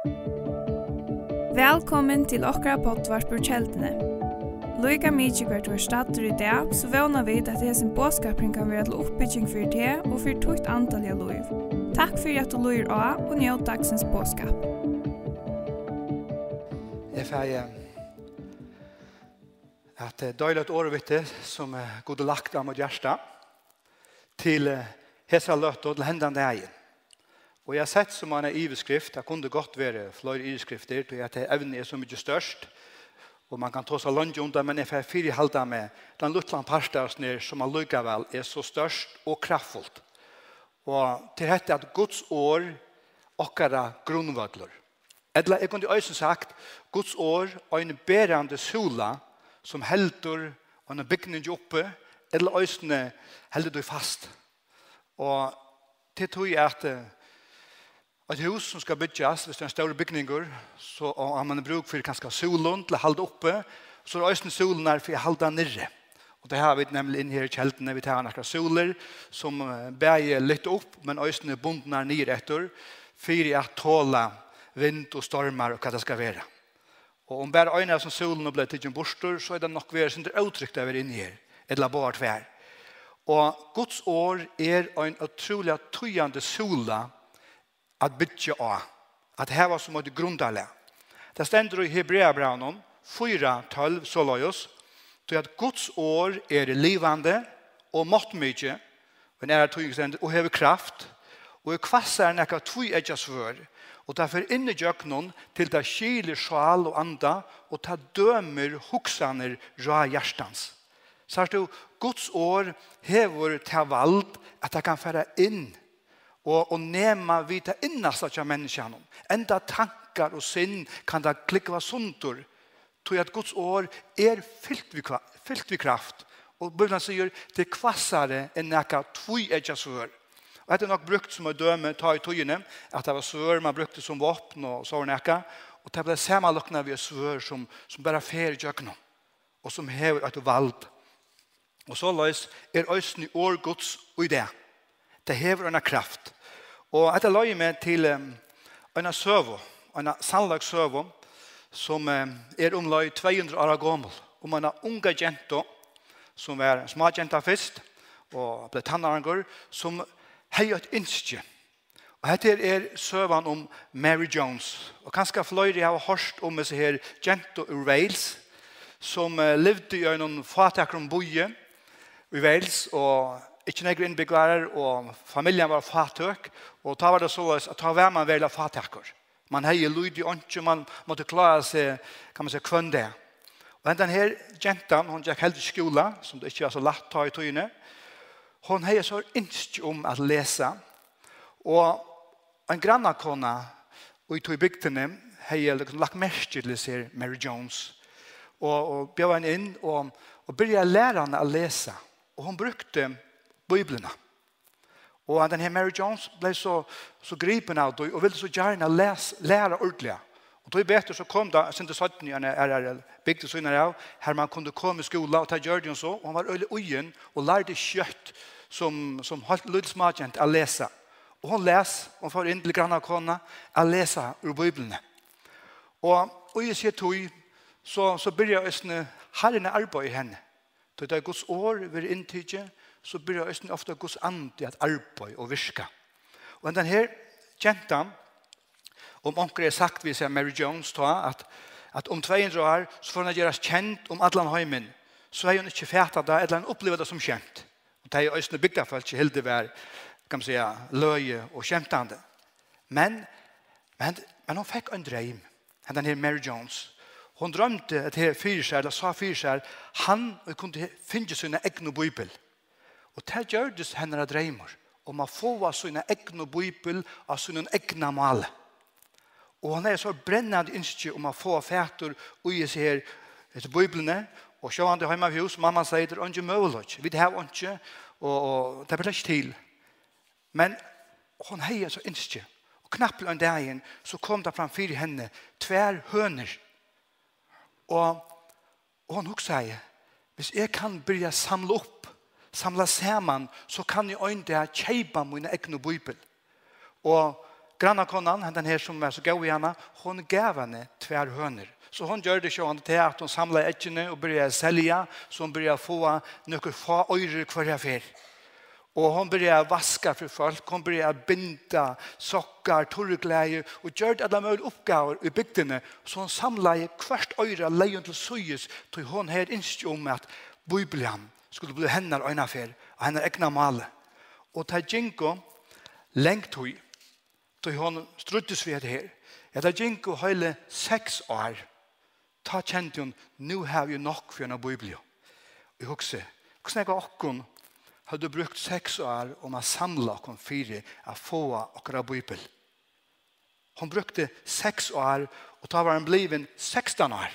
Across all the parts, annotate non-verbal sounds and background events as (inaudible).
Velkommen til okra pottvarpur kjeldene. Loika mykje hvert var stater i dag, så vana vi at hesen båskapring kan være til oppbygging for det og for tukt antall av loiv. Takk for at du loir av og njød dagsens båskap. Jeg feir at døylet året vitt som god lagt av mot hjersta til hesa løtt og til hendene det Og jeg har sett som han iveskrift, det kunne godt være flere iveskrifter, til at evnen er så mye størst, og man kan ta seg langt om det, men jeg får fire halda med den luttland parstørsner som man lykker vel er så størst og kraftfullt. Og til dette at Guds år okkara grunnvødler. Edla, jeg kunne også sagt, Guds år og en berende sola som heldur og en bygning oppe, eller også heldur du fast. Og til tog at Et hus som skal bygges, hvis det er en større bygninger, så har man bruk for kanskje solen til å holde oppe, så er også solen her for å holde nere. Og det har vi nemlig inn her i kjeltene, vi tar noen soler som bæger litt opp, men øyne bunden er nere etter, for å tåle vind og stormer og hva det skal være. Og om bare øynene som solen og ble en borster, så er det nok vi er sin uttrykt over inne her, et labort vær. Og Guds år er en utrolig tøyende sola, at bytja av, at heva som et grundale. Det stender i Hebreabraunen 4.12 så løyos, til at Guds år er livande og måttmykje, og nære tøyngstende og hever kraft, og er kvassar nekka tøy etja svør, og derfor fer inn til ta skiler sjal og anda, og ta dømer hoksaner ra hjertans. Så er det Guds år hever til vald at ta kan fære inn og, og nema vita innast av menneskene. Enda tankar og sinn kan da klikva sundur, tog at Guds år er fyllt vi, fyllt vi kraft. Og Bibelen sier, det er kvassare enn nekka tvoi edja svør. Og dette er nok brukt som å døme ta i tøyene, at det var svør man brukte som våpen og så nekka. Og det ble samanlokna vi svør som, som bare fer i jøkna, og som hever et vald. Og så løs er øysen i år Guds og i det. Det hever en kraft. Og etter løy meg til um, en søvo, en sannlagssøvo, som um, er omløy 200 år gammel, om en unge jente, som er små jente først, og ble tannarangur, som har et innskje. Og dette er søvan om Mary Jones. Og kanskje fløyre har hørt om disse her jente ur Wales, som uh, levde i en fatakrom boje i Wales, og ikke nekker innbyggere, og familien var fatøk, og da var det så at da var man veldig fatøkker. Man hei lyd i åndsju, man måtte klare seg, kan man si, kvønn det. Og den her jentan, hun gikk helt i skola, som det ikke var så lett ta i tøyene, hun hei så innst om at lesa, og en grannakona, og i tog bygdene, hei lagt mest til seg Mary Jones, og, og bjør henne inn, og, og begynte å lære henne å lese. Og hun brukte Bibelen. Og den her Mary Jones ble så, så gripen av det, og ville så gjerne les, lære ordentlig. Og då vet så kom da, sin til 17 i en RRL, bygde sønner av, her man kunne komme i skola, og ta gjør det så, og han var øyelig ugen, og lærte kjøtt, som, som holdt lydsmakjent å lese. Og hun les, hun får inn til grann av kona, å lese ur Bibelen. Og, og jeg sier tog, så, så begynner jeg å herren arbeid i henne. Det er Guds år, vi er inntidget, så byrjar østen ofte Guds and at arbeid og virka. Og den her kjenta, om onker er sagt, vi ser Mary Jones ta, at, at om 200 år så får han gjøres kjent om allan heimen, så er hun ikke fæta det, eller han opplever det som kjent. Og det er østen og bygda folk ikke det vær, kan man si, løye og kjentande. Men, men, men hun fikk en dreim, den her Mary Jones, Hon drømte at her fyrsær, eller sa fyrsær, han kunne finne sine egne bøybel. Og det gjør det henne dreimer om å få av sine egne bøybel av sine egne male. Og han er så brennende innskje om å få fæter og i seg her etter bøyblene. Og så han det hjemme av hus, mamma sier det er ikke mulig. Vi har ikke, og, og det blir ikke til. Men hon heier så innskje. Og knappt en dagen så kom det fram fire henne, tver høner. Og, og hun hukk sier, hvis jeg kan börja samla opp samla saman, så kan jeg øyne det kjeipa mine egne bøybel. Og grannakonan, den her som er så gau i henne, hun gav henne tver høner. Så hon gjør det sjående til at hun samla etkene og börjar selja, så hon å få noen få øyre hver jeg fer. Og hon å vaska for folk, hon å binda sokkar, torrgleie, og gjør alle mulige oppgaver i bygdene, så hon samla hvert øyre leien til søyes, til hon her innskjøm at Bibelen skulle bli hennar øyna fer, og hennar egna male. Og ta ginko lengt hui, tog hon struttes vi her. Ja, ta ginko høyle seks år, ta kjent hun, nu har vi nok for henne biblia. Og jeg hukse, hvordan jeg okkon hadde brukt seks år om å samla okkon fire, å få okkara bibel. Hon brukte seks år, og ta var han bliven 16 år.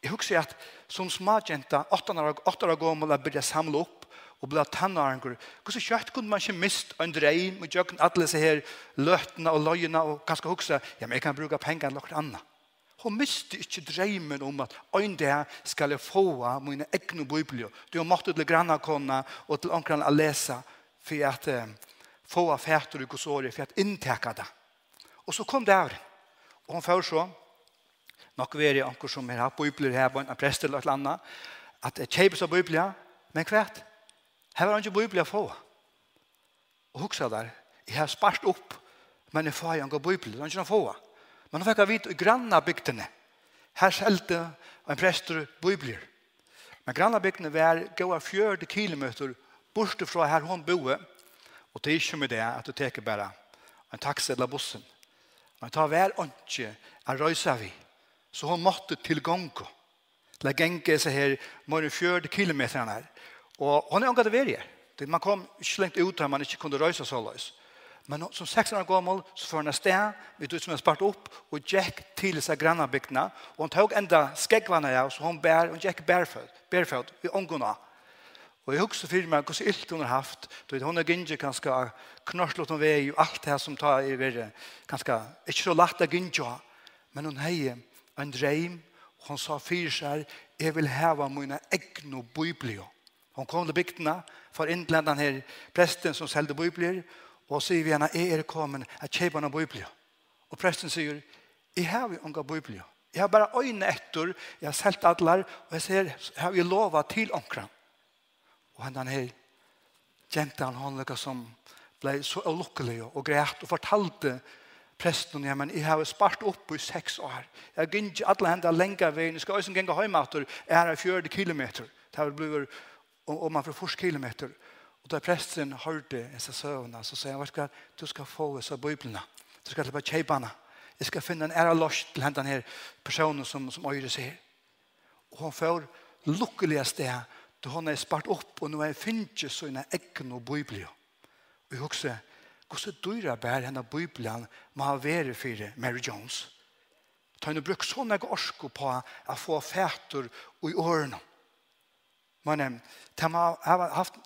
Jeg husker at som smagjenta, 8 år, 8 år gammel, jeg byrja samle opp og ble tannarengor. Hvordan kjøtt kunne man ikke mist en drein og jøkken alle disse her løtene og løgene og kanskje huske, ja, men jeg kan bruke penger enn noe annet. Hun miste ikke dreimen om at en dag skal jeg få av mine egne bibler. Du har måttet til grannakonna og til omkring å lese for at um, få av fætter og såret for at inntekka det. Og så kom det her. Og hun får så, nok være anker som har hatt bøybler her, en prest eller et annet, at jeg kjøper seg bøybler, men hvert, her var han ikke bøybler å få. Og huksa der, jeg har spart opp, men jeg får ikke bøybler, han ikke få. Men nå fikk jeg vite i granna bygdene, her selte en prester bøybler. Men granna bygdene var gode 40 kilometer bort fra her hun boe, og det er ikke med det at du teker bare en taxi eller bussen. Men ta hver åndsje, jeg røyser vi. Så hon måtte til gongo. La genge seg her, må hun fjørde kilometer her. Og hon er omgatt verje. Man kom ikke lengt ut her, man ikke kunne røysa så løs. Men som 16 år gammel, så får hun sted, vi tog som hun spart opp, og gikk til seg grannabygdene, og hun tog enda skegvannet av, så hun bær, hun gikk bærfød, bærfød, i omgående. Og jeg husker for meg hvordan ilt hun har haft. Du hun er gynnsi ganske knorslått om vei og alt det her som tar i verre. ganske, ikke så lagt av gynnsi Men hun heier en dreim, og hun sa fyrir seg, jeg vil heva mine egne biblio. Hun kom til bygdene, for innblendan her presten som selgde biblier, og sier vi henne, jeg er kommet, jeg kjeipa noen biblio. Og presten sier, jeg har jo unga biblio. Jeg har bare øyne etter, jeg har selgt alle, og jeg sier, jeg har jo lova til omkran. Og henne her, kjente han hon som ble så ulykkelig og greit, og fortalte henne presten ja, men jeg har spart opp i seks år. Jeg har gynnt alle hendene lenge av veien. Jeg skal også gjenge hjemme etter er av 40 kilometer. Det har blitt om man får først kilometer. Og da presten hørte disse søvnene, så sier han, hva skal du skal få disse biblene. Du skal bare kjøpe. Jeg skal finne en ære løs til hendene her personen som, som øyre sier. Og hun får lukkelige sted. Hun er spart opp, og nå har jeg finnet sine og biblier. Og jeg husker, Hvordan dyrer bær henne Bibelen må ha vært for Mary Jones? Ta henne bruk sånne orsko på å få fæter i årene. Men de har haft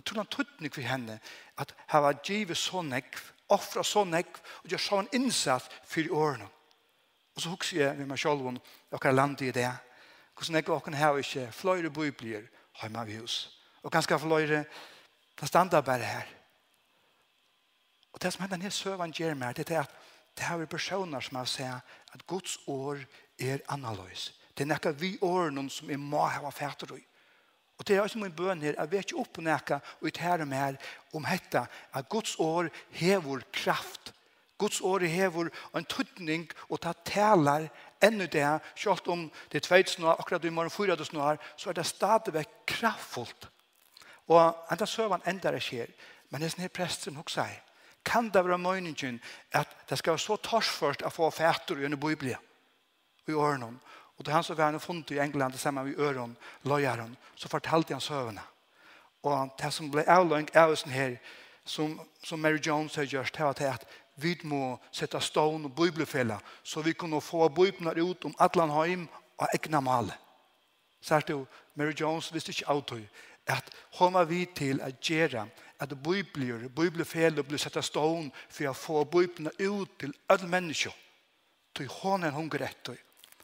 jeg tror han tøttning for henne at her var givet så nekv, offra så nekv, og gjør sånn innsatt for årene. Og så husker jeg med meg selv om dere landet i det. Hvordan jeg dere har ikke flere bøyblier hjemme ved hus. Og ganske flere, det stander bare her. Og det som hender ned søvann gjør meg, det er at det er personer som har sett at Guds år er annerledes. Det er nekka vi årene som er må ha fætter i. Og det er også min bøn her, jeg vet ikke opp nekka ut her og mer om dette, at Guds år hever kraft. Guds år hever en tydning og ta taler ännu det, selv om det er tveit akkurat i morgen fyra det snar, så er det stadigvæk kraftfullt. Og enda søvann enda det skjer, men det er sånn her presten hos sier, Kan det være meningen at det skal være så torsførst å få fætter i en biblia i ørene. Og det er han som var funnet i England sammen med øren, løyeren, så fortalte han søvende. Og det som ble avløng av oss her, som, som Mary Jones har gjort, det var til at vi må sette stående og bibelfelle, så vi kunne få bibelene ut om atlan heim og egna male. jo, Mary Jones visste ikke av at hun var vidt til å gjøre at bibler, biblefelet blir sett av stån for å få biblene ut til alle mennesker. Til hon er hun grett.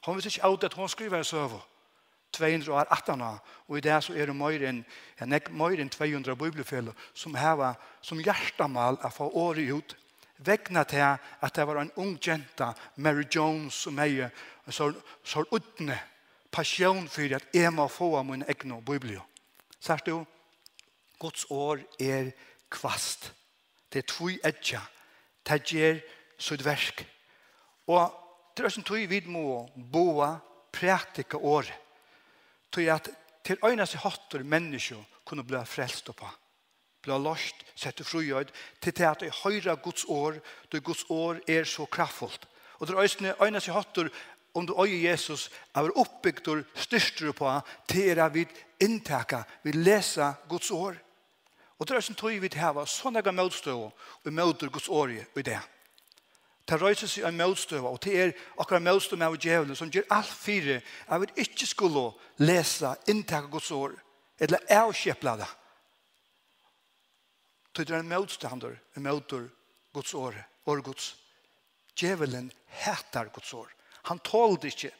Hon vet ikke alt at hon skriver en søvå. 200 år 18 år, og i det så er det mer enn, en mer enn 200 bibelfeller som har som hjertemål å få året ut vegna til at det var en ung jenta, Mary Jones, som hei så, så utne passion for at jeg må få av min egne bibel. Sørst du? Guds år er kvast. Det er tvoi etja. Det gjør sudverk. Og det er som tog vi må boa praktika år. Tog at til øyne seg hattor menneskje kunne bli frelst oppa. Bli lost, sette frujøyd, til til at jeg høyra Guds år, då Guds år er så kraftfullt. Og til øyne seg hattor om du øye Jesus er oppbygd og styrster på til er vi inntaka, vi leser Guds år. Og det er som tog vi til hava sånne gav møtstøv og møter Guds året i det. Det røyser seg en møtstøv, og det er akkurat møtstøv med djevelen som gjør alt fire at vi ikke skulle lese inntak av Guds år, eller avkjepla det. Så det er en motstander en møter Guds året, år Guds. Djevelen heter Guds år. Han tål det ikke.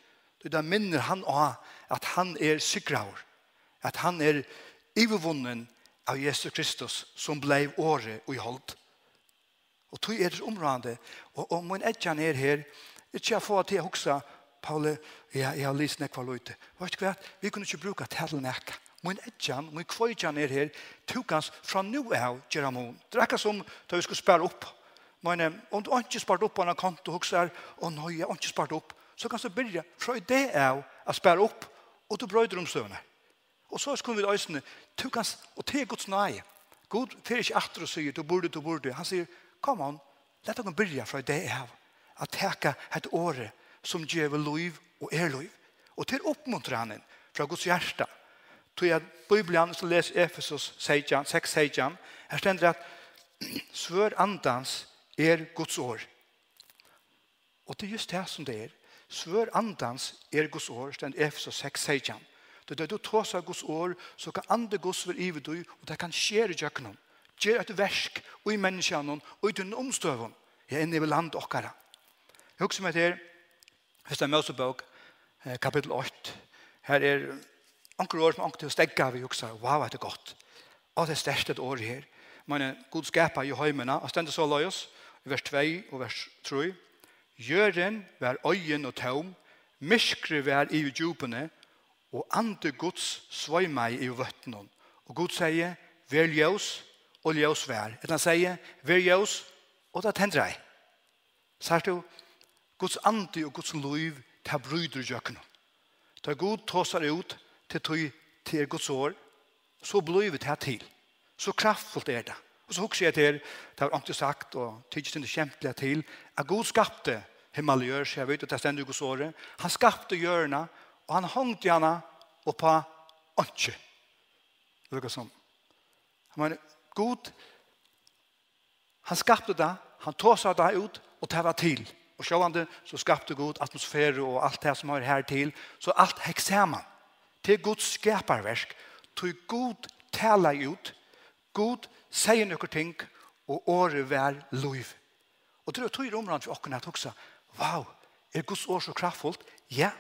Det er minner han av at han er sikraur, at han er ivervunnen, av Jesus Kristus som ble året og i holdt. Og tog er det området. Og om man ikke er her, ikke jeg får til å huske, Paule, ja, jeg har lyst nekva løyte. Vet du hva? Vi kunne ikke bruke til nekka. Min etjan, min kvøytjan er her, tukans fra nu av Geramon. Det er ikke som da vi skulle spare opp. Men om du ikke spart opp på en konto og sier, å nei, jeg har ikke spart opp, så kan du begynne fra det av å spare opp, og du brøyder om støvner. Og så skulle vi øsne, du kan, og til Guds nøye. Gud fyrir ikke atter og sier, du burde, du burde. Han sier, kom on, let dere byrja fra det jeg har. At teka et åre som djevel liv og er liv. Og til oppmuntrer han inn fra Guds hjerte, Tog jeg Bibelen, så les Efesos 6, 6, Her stender at (clears throat) svør andans er Guds år. Og det er just det som det er. Svør andans er Guds år, stender Efesos 6, 6, 6. Det er du tås av Guds år, så kan andre Guds være ivet du, og det kan skje i djøkkenom. Gjør et versk, og i menneskene, og i den omstøven. Jeg er inne i land okkara. Jeg husker meg til, hvis det er Møsebøk, kapittel 8. Her er anker år som anker til å stegge vi husker. Wow, det er godt. Og det er største et år her. Men god skapa i høymene, og stendet så løy oss, i vers 2 og vers 3. Gjøren vær øyen og tøm. myskre vær i djupene, og andre Guds svøymei i vøttenen. Og Gud sier, vær ljøs, og ljøs vær. Etter han sier, vær ljøs, og da tendrer jeg. Så du, Guds ande og Guds liv, det bryder jøkken. Da god tåser ut til tog til Guds år, så blir det til. Så kraftfullt er det. Og så husker jeg til, det har alltid sagt, og tidsen det kjempelig til, at Gud skapte himmel og jørs, jeg vet at det stender Guds året. Han skapte hjørna, og han hongt i henne oppa åndsje. Det lukket som. Han mener, god, han skapte det, han tog seg det ut, og det var til. Og sjåvande, så skapte god atmosfære og alt det som har her til, så alt hekk sammen. Til Guds skaparversk, tog god tala ut, god sier noen ting, og året vær lov. Og det er tog i romrand for åkken at også, wow, er Guds år så kraftfullt? Ja,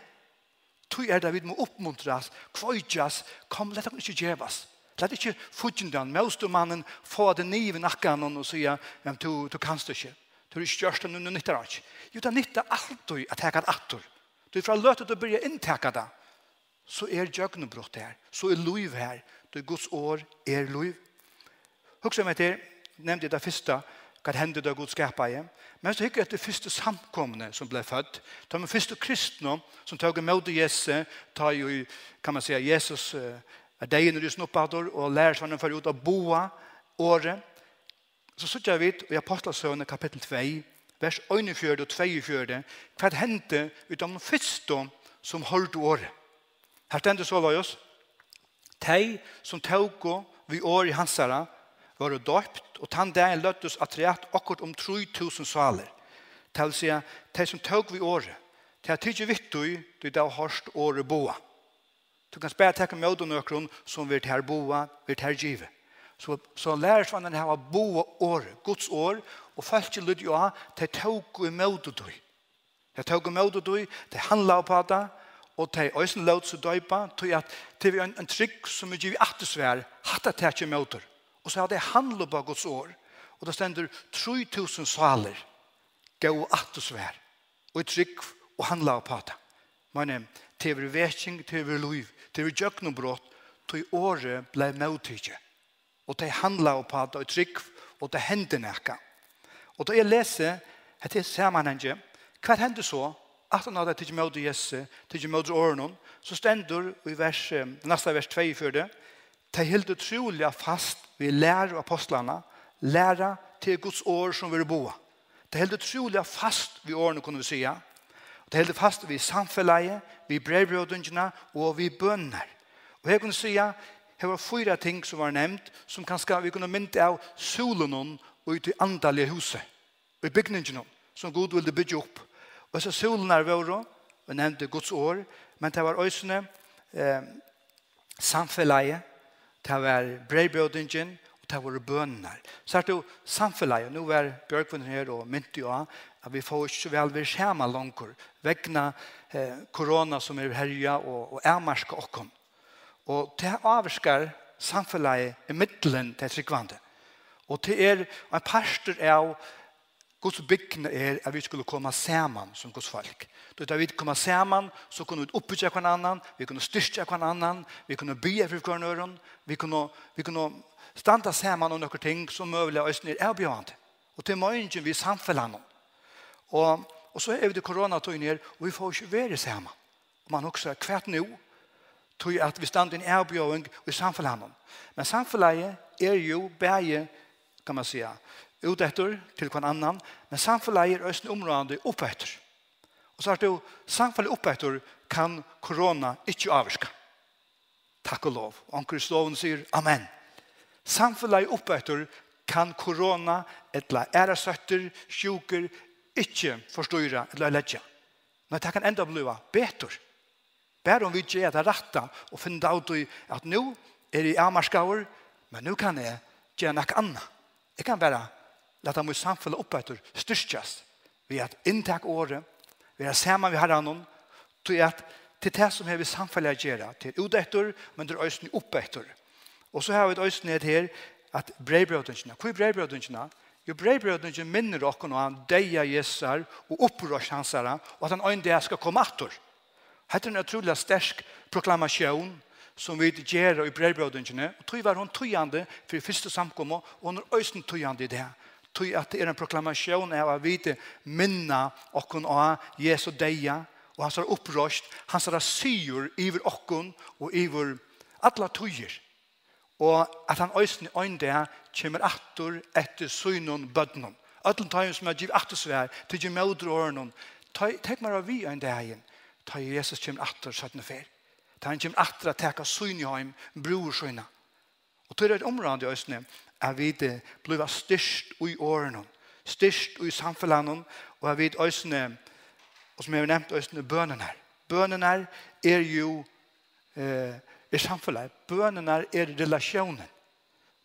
Tog er det vi må oppmuntras, kvøyjas, kom, let dere ikke djevas. Let ikke fudgendan, mannen få den niven akkan og sier, ja, du, du kanst ikke. Du er ikke gjørst den under nyttar ikke. Jo, det nyttar alltid at jeg kan atter. Du er fra løtet å begynne inntaka det. Så er djøgnebrutt her. Så er loiv her. Du er Guds år er loiv. Husk om etter, nevnte jeg det første, hva hendte det Gud skapet i. Men så hikker etter første samkomne som ble født. Ta med første kristne som tog imot Jesus, ta jo, kan man säga, Jesus er deg når du snoppador, og lærer seg for ut av boa året. Så sitter vi i Apostelsøvne kapittel 2, vers 41 og 42, hva hendte utom første som holdt året. Her stendet så la oss, Tei som tauko vi år i hansara var døpt Og tann dagen løttes atreat akkurat om 3000 saler. Det vil si, det som tog vi året, det er tidlig vitt du, du da hørst året boa. Du kan spela tekke med og nøkron som vil her boa, vil her give. Så, så lærersvannen her var boa året, Guds år, og folk lydde jo av, det tog i med du. Det tog i med du, det handla på det, og det øysen lød så døypa, tog at det er en, en trygg som er givet attesvær, hatt at det er ikke møter. Och så hadde det handlet på Guds år. Och då stender 3000 saler. Gå att och svär. Och ett tryck och handla på det. Men det var vätning, det var liv, det var brått, Det året ble mottycke. Och det handla på det, og tryck och det hände näka. Och då jeg leser, att det är sammanhanget. Vad hände så? At han hadde tidigt møte Jesse, tidigt møte årene, Så stender i vers, neste vers 2 för det. De helt utrolig fast vi lærer apostlene, lærer til Guds år som vi boa. De helt utrolig fast vi årene, kunne vi sige. De helt fast vi samfunnet, vi brevbrødungene og vi bønner. Og jeg kunne sige, det var fyra ting som var nevnt, som kanskje vi kunne mynte av solen og ut i andalige huset, og i bygningene, som Gud ville bygge opp. Og så solen er våre, og nevnte Guds år, men det var øsene, eh, samfunnet, det var breibjødingen, og det var bønner. Så er det jo samfunnet, og nå var Bjørkvinnen her og mynte jo at vi får ikke så vel vi skjema langt, vekkene eh, korona som er herja og, og er marske åkken. Og det avskar samfunnet i middelen til tryggvandet. Og det er en parster av Guds byggene er at vi skulle komme sammen som Guds folk. Da vi kom sammen, så kunne vi oppbygge hver annan, vi kunne styrke hver annan, vi kunne bygge for hver nøren, vi kunne, vi kunne standa sammen om noen ting som mulig og østene er avbjørende. Og til morgenen vi samfeller noen. Og, og så er det koronatøyene her, og vi får ikke være sammen. Og man også kvärt nu nå, tog at vi stand i en och i samfunnet. Men samfunnet er jo bæge, kan man säga, ut etter til hver annan, men samfunnet er også områdende opp etter. Og så er det jo samfunnet opp etter kan korona ikke avvirke. Takk og lov. Anker loven sier amen. Samfunnet opp etter kan korona eller æresøtter, sjuker, ikke forstyrre eller ledje. Men det kan enda bli bedre. Bare om vi ikke er det rette og finner ut at nå er jeg avmarskaver, men nå kan jeg gjøre noe annet. Jeg kan bare Lata mig samfella etter styrkjas vi at inntak året, vi sammen vi har herran till att till det som vi samfunnet gjør, til till etter, men til øyne opp etter. Och så har vi ett her, här att brevbrödungarna, hur brevbrödungarna Jo brevbrødningen minner dere når han deier jesar og opprørs hansara og at han øyne det skal komme attor. Hette en utrolig sterk proklamasjon som vi gjør i brevbrødningene og tog var hun tøyende for første samkommet og hun er øysen tøyende i det tog at det er en proklamasjon av å vite minna okkon av Jesu deia og hans har opprøst hans har syr iver okkon og iver alla tøyer. Og at han øysen i øynda kommer attor etter synen bødnon Ötlen tøyen som er giv attor svær til gjem mødre åren Tenk meg av vi en dagen ta Jesus kommer attor 17 fer. Ta han kommer attor at teka syn i heim bror syna og tøyer et område i øysen at vi blir styrst i årene, styrst i samfunnet, og at vi øsne, og som jeg har nevnt, øsne bønene her. Bønene er jo eh, i samfunnet. Bønene er relasjonen.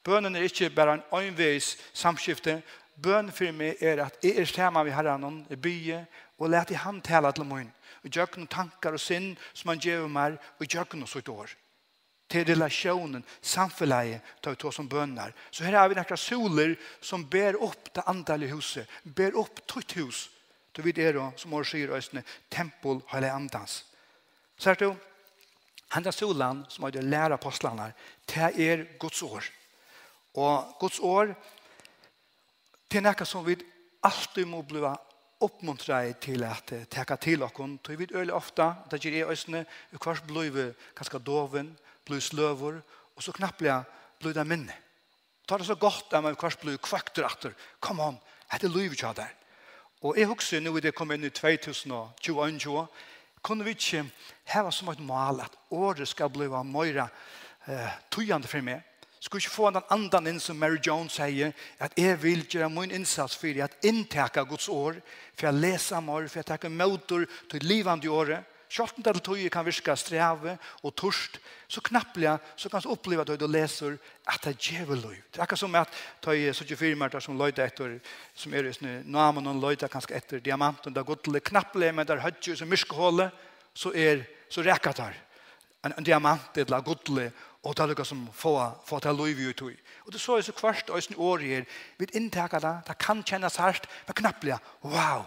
Bønene er ikke bare en øynveis samskifte. Bøn for meg er at jeg er sammen med herren i byen, og let i han tale til min. Og gjør noen tanker og sinn som han gjør meg, og gjør noen sånt år til relasjonen, samfunnet, ta ut oss som bönnar. Så här har vi några soler som bär upp det andaliga huset, bär upp tutt hus. Då vid det da, som har sier, østene, tempel har andans. Så här då, han solan som har det lära apostlarna, det er Guds år. Och Guds år, det är som vi alltid må bli oppmuntra er til at teka til okkon. Tog vi øyla ofta, det gjør jeg øysene, i kvars bløyve ganske doven, blir sløver, og så knapplega blir det minne. Tar det så godt at man kvart blir kvakter etter. Kom on, hette livet ikke der. Og jeg husker nå i det kom inn i 2021, kunne vi ikke heva som et mål at året skal bli mer eh, tøyende for meg. Skulle ikke få den andan inn som Mary Jones sier, at jeg vil gjøre min innsats for at inntaka Guds år, for jeg leser mer, for jeg takker møter til livande året, Kjorten til tøye kan virka streve og torst, så knapplega så kan du oppleva det du leser at det er djeveløy. Det er akkurat som at tøye 74 mærtar som løyde etter, som er i namen og løyde kanskje etter diamanten, det er godtelig knapplega, men det er høytje som myrskehålet, så er så rekker det En, en diamant er godtelig, og det er noe som får, får til løyvi ut i. Og det så er så kvart øysen år her, vi inntekka det, det kan kjennes hardt, men knapplega, wow,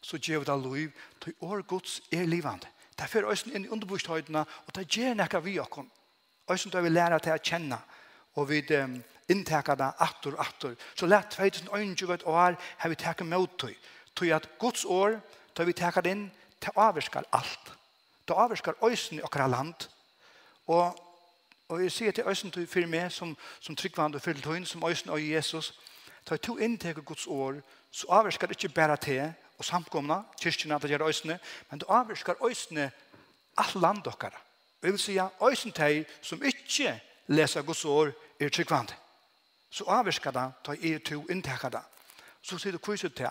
så djeveløy, tøy år gods er livande. Det er fyrir øysen inn i underbostøydene, og det gjør noe vi okkur. Øysen da vi lærer til å kjenne, og vi um, inntekker det atter og atter. Så lett 2021 år har vi tekket med tøy. Tøy at Guds år, da vi tekket det inn, det avvirskar alt. Det avvirskar øysen i okra land. Og, og jeg sier til øysen tøy fyrir meg, som, som tryggvand og fyrir tøyn, som øysen og Jesus, da to inntekker Guds år, så avvirskar det ikke bare til, og samkomna, kyrkjene at det gjør øysene, men det avvirker øysene all land dere. Det vil si at øysen teg som ikke leser Guds år er tryggvande. Så avvirker det, ta er to inntekker det. Så sier du kviset til.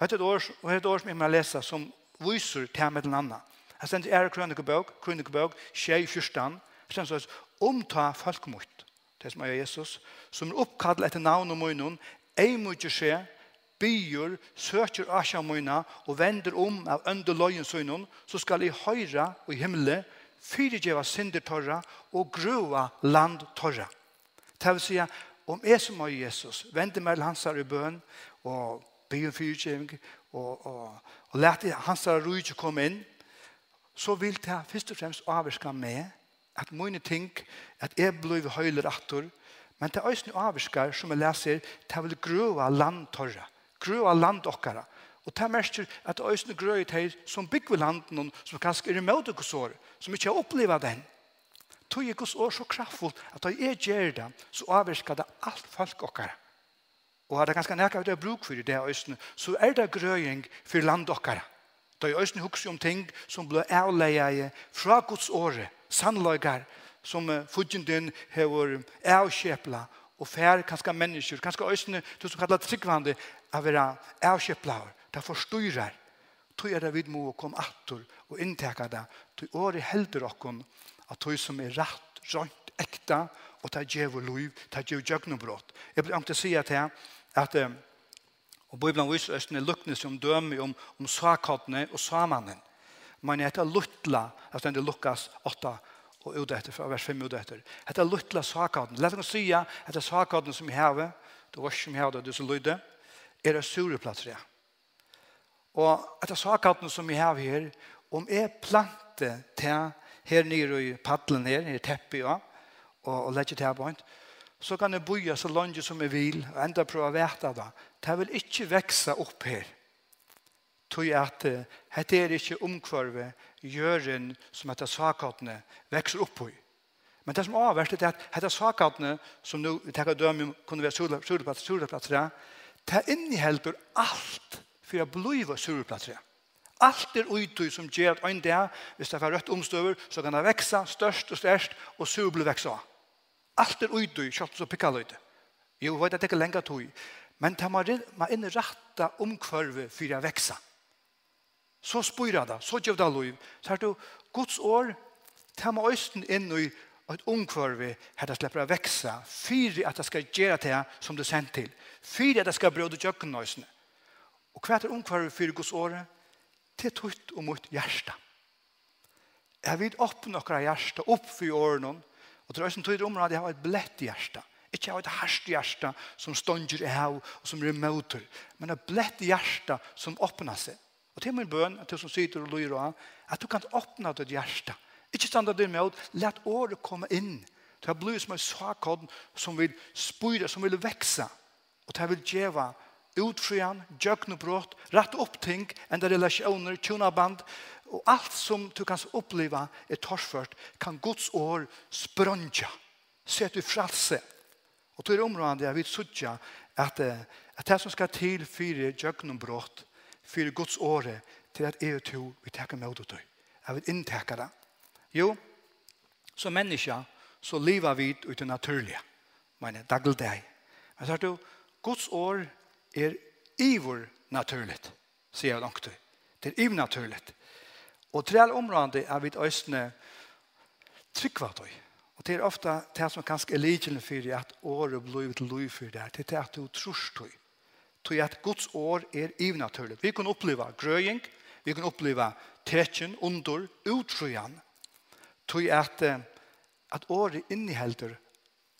Hette et år, og hette et år som jeg må lese som viser til med den andre. Jeg stender er krønikebøk, krønikebøk, tjej fyrstan, stender sånn, omta folk mot, det som er Jesus, som er oppkallet etter navn og munnen, ei må ikke skje, byr, søker asja møyna og vender om av ønde løyen søgnon, så skal i høyra og i himmelen fyrigjeva synder torra og grua land torra. Det vil si om jeg som er Jesus, vender meg til hans her i bøn og byr fyrigjeving og, og, og lete hans her rujt komme inn, så vil det først og fremst avvirka med at mine ting, at jeg blir høyler atter, men det er også avvirskar som jeg leser, det vil grua land torra grøa land okkara. Og det merker at øyne grøy til som bygger landen som kanskje er imot oss år, som ikke har opplevd den. Tog jeg oss år så kraftfullt at da jeg gjør det, så avvirker det alt folk okkara. Og har det ganske nærkere det er bruk for det øyne, så er det grøying for land okkara. Da jeg øyne husker om ting som ble avleie fra Guds året, sannløyger, som fudgen din har avkjepla og fær kanskje mennesker, kanskje øsene, du som kallar tryggvande, av være avkjøplaur, det forstyrrar, tog er det vid må komme atter og innteka det, tog året helder okkon, at tog som er rett, rønt, ekta, og ta djev og liv, ta djev djøgnobrott. Jeg blir ankt å si at jeg, at og Bibelen viser østene lukkne som dømer om, om sakattene og samanen. Men jeg heter Lutla, at den lukkas åtta og ut etter, fra vers 5 ut etter. Hette luttla sakaden. Lett å si at det er sakaden som jeg har, det var som jeg har, det som lydde, er det sureplatser ja. Og etter sakaden som jeg har her, om jeg plante til her nere i paddelen her, her teppet, ja, og, og legger til her på så kan jeg boja så langt som jeg vil, og enda prøve å vete det. Det vil ikke vekse opp her tog at hette er ikke omkvarve gjøren som hette sakatene vekser opp på. Men det som er avverst er at hette sakatene som nå vi tenker døme om kunne være sureplatser, sureplatser, det innehelper alt for å blive sureplatser. Alt er utøy som gjør at en dag, hvis det er rødt omstøver, så kan det vekse størst og størst, og sur blir vekse av. Alt er utøy, kjøtt så pikker løyde. Jo, vet at det er ikke lenger tog. Men det må man inne rette omkvarve for å vekse av Så spyrer det, så gjør det lov. Så er det Guds år, ta med østen inn i et omkvarve her det slipper å vekse. for at det skal gjøre det som du sendt til. for at det skal brøde kjøkkenøysene. Og hva er omkvarve for Guds året? Til tutt og mot hjertet. Jeg vil åpne noen hjertet opp for årene. Og til østen tog området jeg har et blett hjertet. Ikke av et herst hjerte som stånger i hav og som remoter, men et blett hjerte som åpner seg. Og til min bøn, til som sitter og lyr av, at du kan åpne ditt hjerte. Ikke standa det med, let året komme inn. Det blir som en sakkodd som vil spyre, som vil vekse. Og det vil djeva utfrian, djøknebrott, rett opp ting, enda relasjoner, tjonaband, og alt som du kan oppleva er torsført, kan Guds år sprønja, at du fralse. Og til området jeg vil sutja at, at det som skal til fire djøknebrott, for Guds åre til at jeg og to vi tackar med det til. Jeg vil inntekke det. Jo, som människa så lever vi ut det naturlige. Men det er deg. Men så er det Guds år er ivor naturligt, sier jeg långt. til. Det er ivor naturligt. Og til alle områdene er vi østene tryggva til. Og det er ofte det som kanskje er för for at året blir til liv for det. Det er det at du tror til tog at Guds år er ivnaturligt. Vi kan oppleva grøying, vi kan oppleva tekjen, under, utrojan, tog at, at året innehelder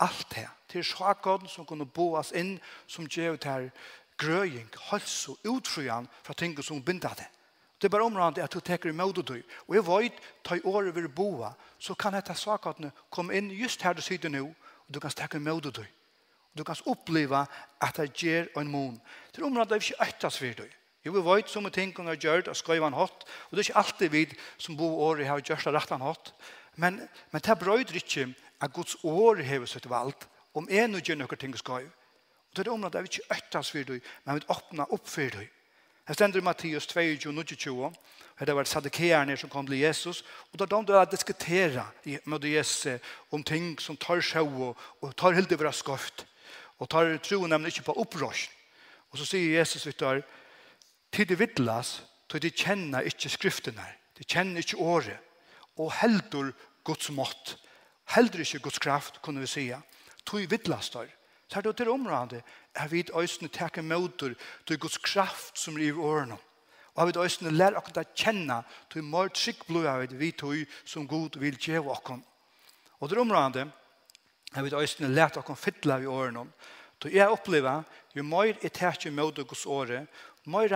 alt det. Til sjakåden som kunne boas inn, som gjør det her grøying, hals og utrojan fra ting som binder det. Det er bare området at du teker imot og du. Og jeg vet, ta i året vil boa, så kan dette sakene komme inn just her du sitter nå, og du kan teker imot og du. Du kan oppleva at det gjør en mån. er området er ikke ektast for deg. Jo, vi vet som ting kan ha gjort og skøyva en hatt, og det er ikke alltid vi som bor året har gjort det rett en hatt. Men, men det brøyder ikke at Guds år har sett valgt om en og gjør noen ting skal. Og til området er vi ikke ektast for deg, men vi åpner opp for deg. Det stender i Mattias 22, 22, og det var sadikeerne som kom til Jesus, og da de da diskutera med Jesus om ting som tar sjå og tar helt over skøft. Og tar tro nemlig ikke på opprørs. Og så sier Jesus vidt der, til de vittlas, til de kjenner ikke skriftene, de kjenner ikke året, og heldur Guds mått, heldur ikke Guds kraft, kunne vi si, til vittlas der. Så er det til området, er vi øyne takke møter til Guds kraft som er i årene. Og vi øyne lærer akkurat å kjenne til mer trygg blod av det vi tog som Gud vil gjøre akkurat. Og det området, Jeg vil øyne lete dere fytle av i årene. Så jeg opplever, jo mer jeg tar ikke med deg hos året, mer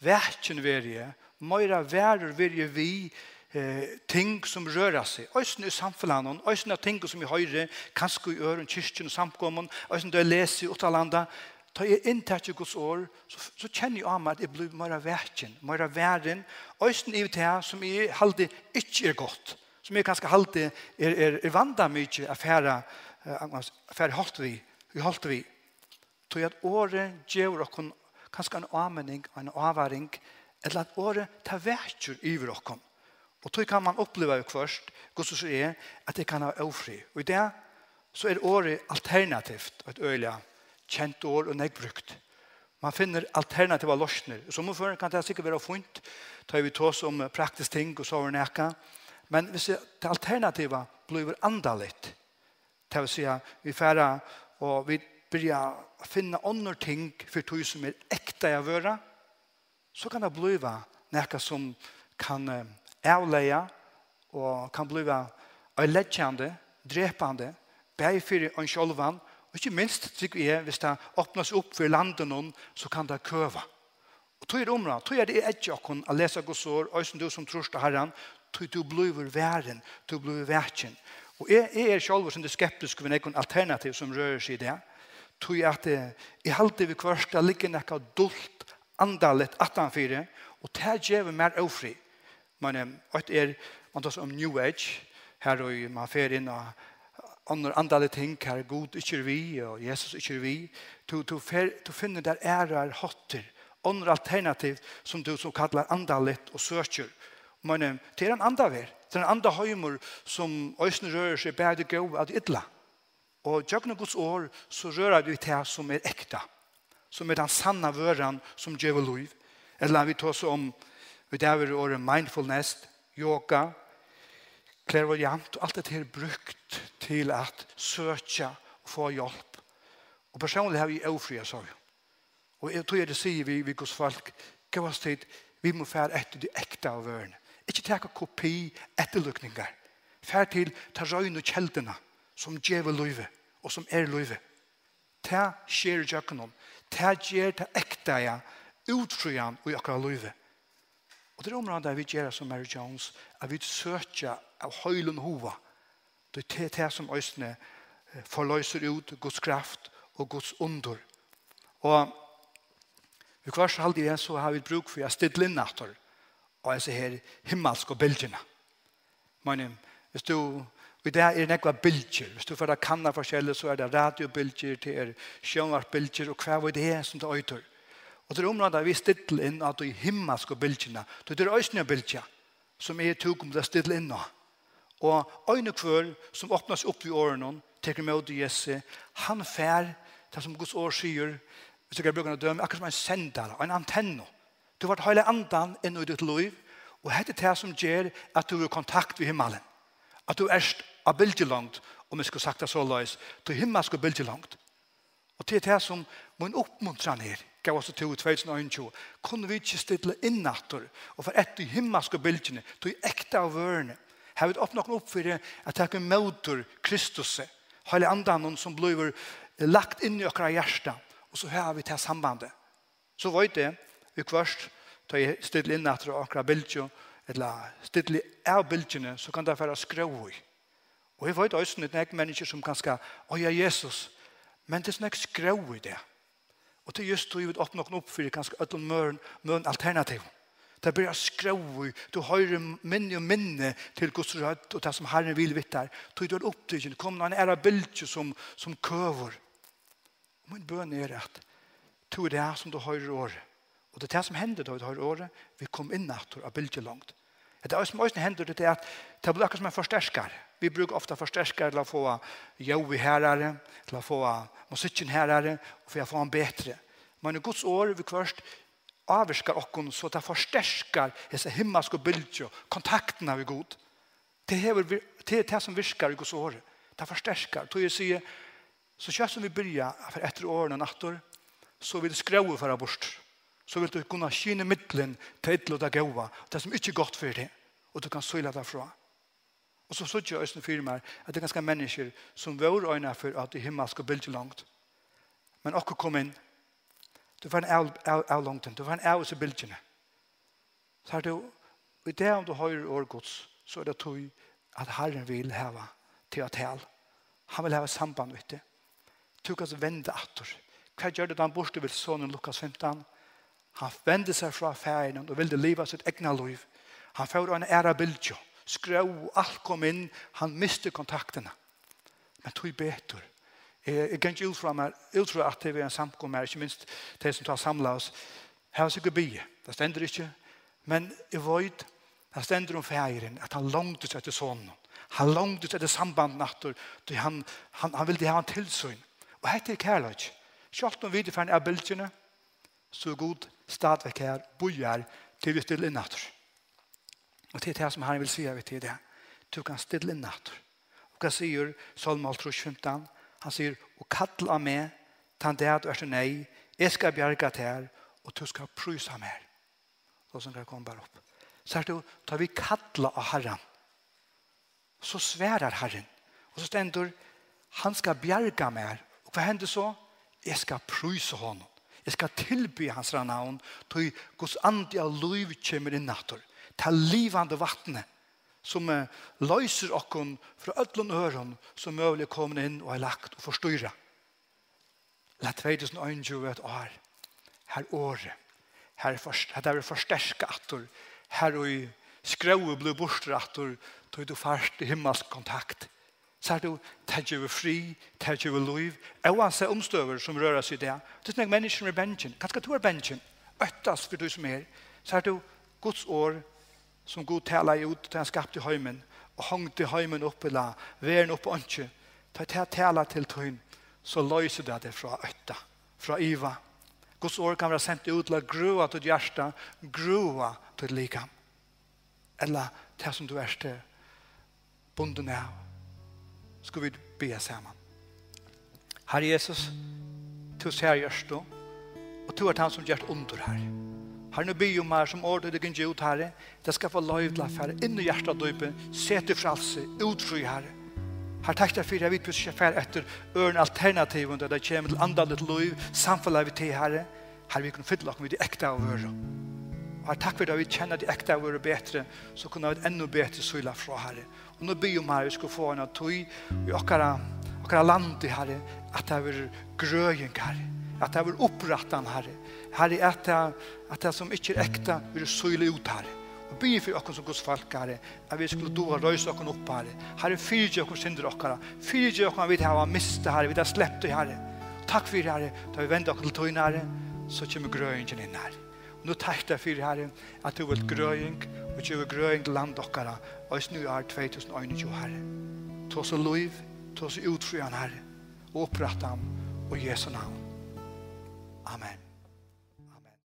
verken vil jeg, mer verden vil jeg vi, eh, ting som rører seg. Øyne i samfunnet, øyne ting som i høyre, kanskje i øren, kyrkjen og samkommen, øyne det jeg leser i utalanda, Ta jeg inntatt ikke Guds år, så, så kjenner jeg om at jeg blir mer verken, mer verren, øyne i det som jeg aldri ikke er godt som jeg kanskje halte er, er, er vanda mykje affæra affæra holdt vi vi holdt vi tog at året gjør okkon kanskje en avmenning en avværing eller at året tar verkjur iver okkon og tog kan man oppleva jo først gos så er at det kan ha ofri og i det så er året alternativt og et øyla kjent år og negbrukt man finner alternativa lorsner som man kan det sikkert være funnet tar vi tås om praktisk ting og så over nekka Men hvis det alternativa blir andaligt, det vil si vi færre og vi byrja finna andre ting for tog som er ekta av våra, så kan det bli noe som kan avleie og kan bli ødeleggende, drepende, bare for en kjølvann, og ikke minst, tykker vi, hvis det åpnes opp for landet noen, så kan det køve. Og tog er områd, tog er det ikke å lese Guds år, og som du som tror til herren, tog du bliver væren, du bliver vækken. Og jeg, jeg er selv som det skeptisk ved noen alternativ som rører seg i det, tog jeg at jeg alltid vil kvarsta ligger noe dult andalet 18-4, og det gjør vi mer ofri. Men det er, man tar om New Age, her og man fer inn og andre andale ting her, er god ikke vi, og Jesus ikke vi, du, du, fer, du finner der ærer hotter, andre alternativ som du så kallar andalet og søker, Men det er en andre vær. Det er en andre høymer som øyne rører seg bedre gå av at ytla. Og gjøkne Guds år så rører vi til som er ekta. Som er den sanne vøren som gjør liv. Eller vi tar oss om vi der vil året mindfulness, yoga, klærvoljant. Alt dette er brukt til at søke og få hjelp. Og personlig har vi ofria sorg. Og jeg tror jeg det sier vi, vi Guds folk, gav oss tid, vi må fære etter de ekta av vørene. Ikke teka kopi etterlukninger. Fær til ta røyne kjeldene som djeve løyve og som er løyve. Ta skjer jøkkenom. Ta gjer ta ekta ja utfrujan og akkurat løyve. Og det er området vi gjør som Mary Jones at vi søker av høylen hova. Det er det som øsne forløser ut Guds kraft og Guds under. Og vi kvart halde igjen så har vi bruk for jeg stedlinnatter og jeg ser her himmelsk og bildene. Men hvis du, og det er nekva bilder, hvis du får kanna forskjellig, så er det radiobilder, det er sjønvarsbilder, og hva er det som det øyter. Og det er området vi stiller inn at du himmelsk og bildjene, det er øyne bilder, som er tog om det stiller inn nå. Og øyne kvør, som åpnes opp i årene, teker med til Jesse, han fær, det som Guds år sier, hvis du kan bruke en døme, akkurat som en sender, en antenne, Du vart hele andan inn i ditt liv, og hette det som gjør at du er i kontakt med himmelen. At du er av bildet langt, om jeg skulle sagt det så løs, til himmelen skal bildet langt. Og det er det som min oppmuntre ned, gav oss til 2021, kunne vi ikke stille innatter, og for etter himmelske bildene, til ekte av vørene, har vi åpnet opp for det, at det er møter Kristus, hele andan som blir lagt inn i okra hjärsta, og så har vi til sambandet. Så var det, vi kvørst, ta i stille inn etter akra bildjo eller stille av bildjene så kan det være skrøvig. Og jeg vet også noen egne mennesker som kan skal, oi, Jesus, men det er sånn i det. Og det er just tog vi åpne noen opp for det kanskje ødel møren, møren alternativ. Det er skrøv i du høyre minne og minne til Guds rød og det som Herren vil vitt der. Du er opptrykken, kom noen ære bildtjo som, som køver. Og min bøn er at, er det som du høyre året Og det er det som hender da vi har året, vi kom inn natur av bildet langt. Det er som også hender det er at det blir akkurat som en forsterskare. Vi bruker ofte forsterskare til å få jovi herare, til å få musikken herare, og for å få han bättre. Men i Guds år vi kvørst avvirskar oss så det forsterskar disse himmelske bildet, kontakterna vi god. Det er det som virkar i Guds år. Det forsterskar. Tog jeg sier, så känns som vi byrja for etter årene og natter, så vil det skrøve for abort så vil du kunne skyne middelen til et eller annet det som ikke er godt for det, og du kan søle därifrån. Og så sier jeg også for meg at det er ganske mennesker som vår øyne for at det himmel skal bilde langt. Men akkurat kom inn, du får en av, av, langt inn, du får en av oss i bildene. Så er det jo, i det om du hører årgods, så er det tog at Herren vil heve til å tale. Han vil heve samband, vet du. Du kan vende atter. Hva gjør det da han borte vil sånne Lukas 15? Han vendte seg fra ferien og ville leva sitt egna liv. Han får en ære bildtjå. Skrøv, alt kom inn. Han miste kontaktene. Men tog betur. Jeg kan ikke utfra meg, utfra at det er en samkom her, ikke minst de som tar samla oss. Her er sikkert bygge. Det stender ikke. Men jeg vet, det stender om ferien, at han langtes etter sånn. Han langtes etter samband natter. Han, han, han ville ha en tilsyn. Og hette er kærlighet. Kjalt om en av bildtjene, så god stadvek her bojar till vi stilla natter. Och det är det som han vill säga vid till det. Du kan stilla natur. Och han säger Psalm 15 han säger och kalla mig tan det att nei, jeg jag ska til här och du skal prysa mig. Då som kan komma upp. Så här då tar vi kalla av Herren. Så sverar Herren. Och så stender, han ska bjärga mig. Och vad händer så? Jag ska prysa honom. Jeg skal tilby hans navn til Guds andi av liv kommer inn natur. Til livande vattnet som løser okken fra ødlån øren som mulig kommer inn og er lagt og forstyrre. La 2021 et år. Her året. Her, først, her er forsterka atur. Her og i skrøy blir bortrattur til du fast i himmelsk kontakt. Her så er det jo, det gjør fri, det Jeg liv, oavsett omstøver som rører seg i det. Det er mennesker med bensjen, kanskje to er bensjen, øttast for du som er, så er det Guds år som Gud taler ut til han skapte heimen, og hongte til heimen oppe la, veren oppe åndsje, ta til taler til tøyen, så løser det det fra øtta, fra iva. Guds år kan være sendt ut til å grua til hjärsta, grua til likam. Eller til som du er til bunden av ska vi be samman. Herre Jesus, du ser görs då. Och du är han som gjort under här. Herre, nu ber om här som ordet dig inte ut, Herre. Det ska få lov till Herre. In i hjärtat döpen. Se till fralse. Utfri, Herre. Herre, tack dig för att jag vet precis jag efter ören alternativen där det kommer till andalet liv, samfället vi till, Herre. Herre, vi kan fylla oss med det äkta av öron. Og takk for at vi kjenner at ekte har vært bedre, så kunne vi enda bedre søla fra Herre. Og nå byr om Herre, vi skal få en av tog i okkara, okkara land i Herre, at det er grøying Herre, at det er vært opprattan Herre, Herre, at det, at det som ikke er ekte, vil søla ut Herre. Og byr for okkara som Guds folk Herre, at vi skulle doa røys okkara opp Herre. Herre, fyrir okkara synder okkara, fyrir okkara vi har mistet Herre, vi har sleppt Herre. Takk for Herre, da vi vender okkara til tøyne Herre, så kommer grøyingen inn Herre. Nu takk deg fyrir herre at du vil grøying og du vil grøying til land okkara og i snu er 2021 herre. Ta så liv ta oss utfri han herre og opprett ham og Jesu navn. Amen.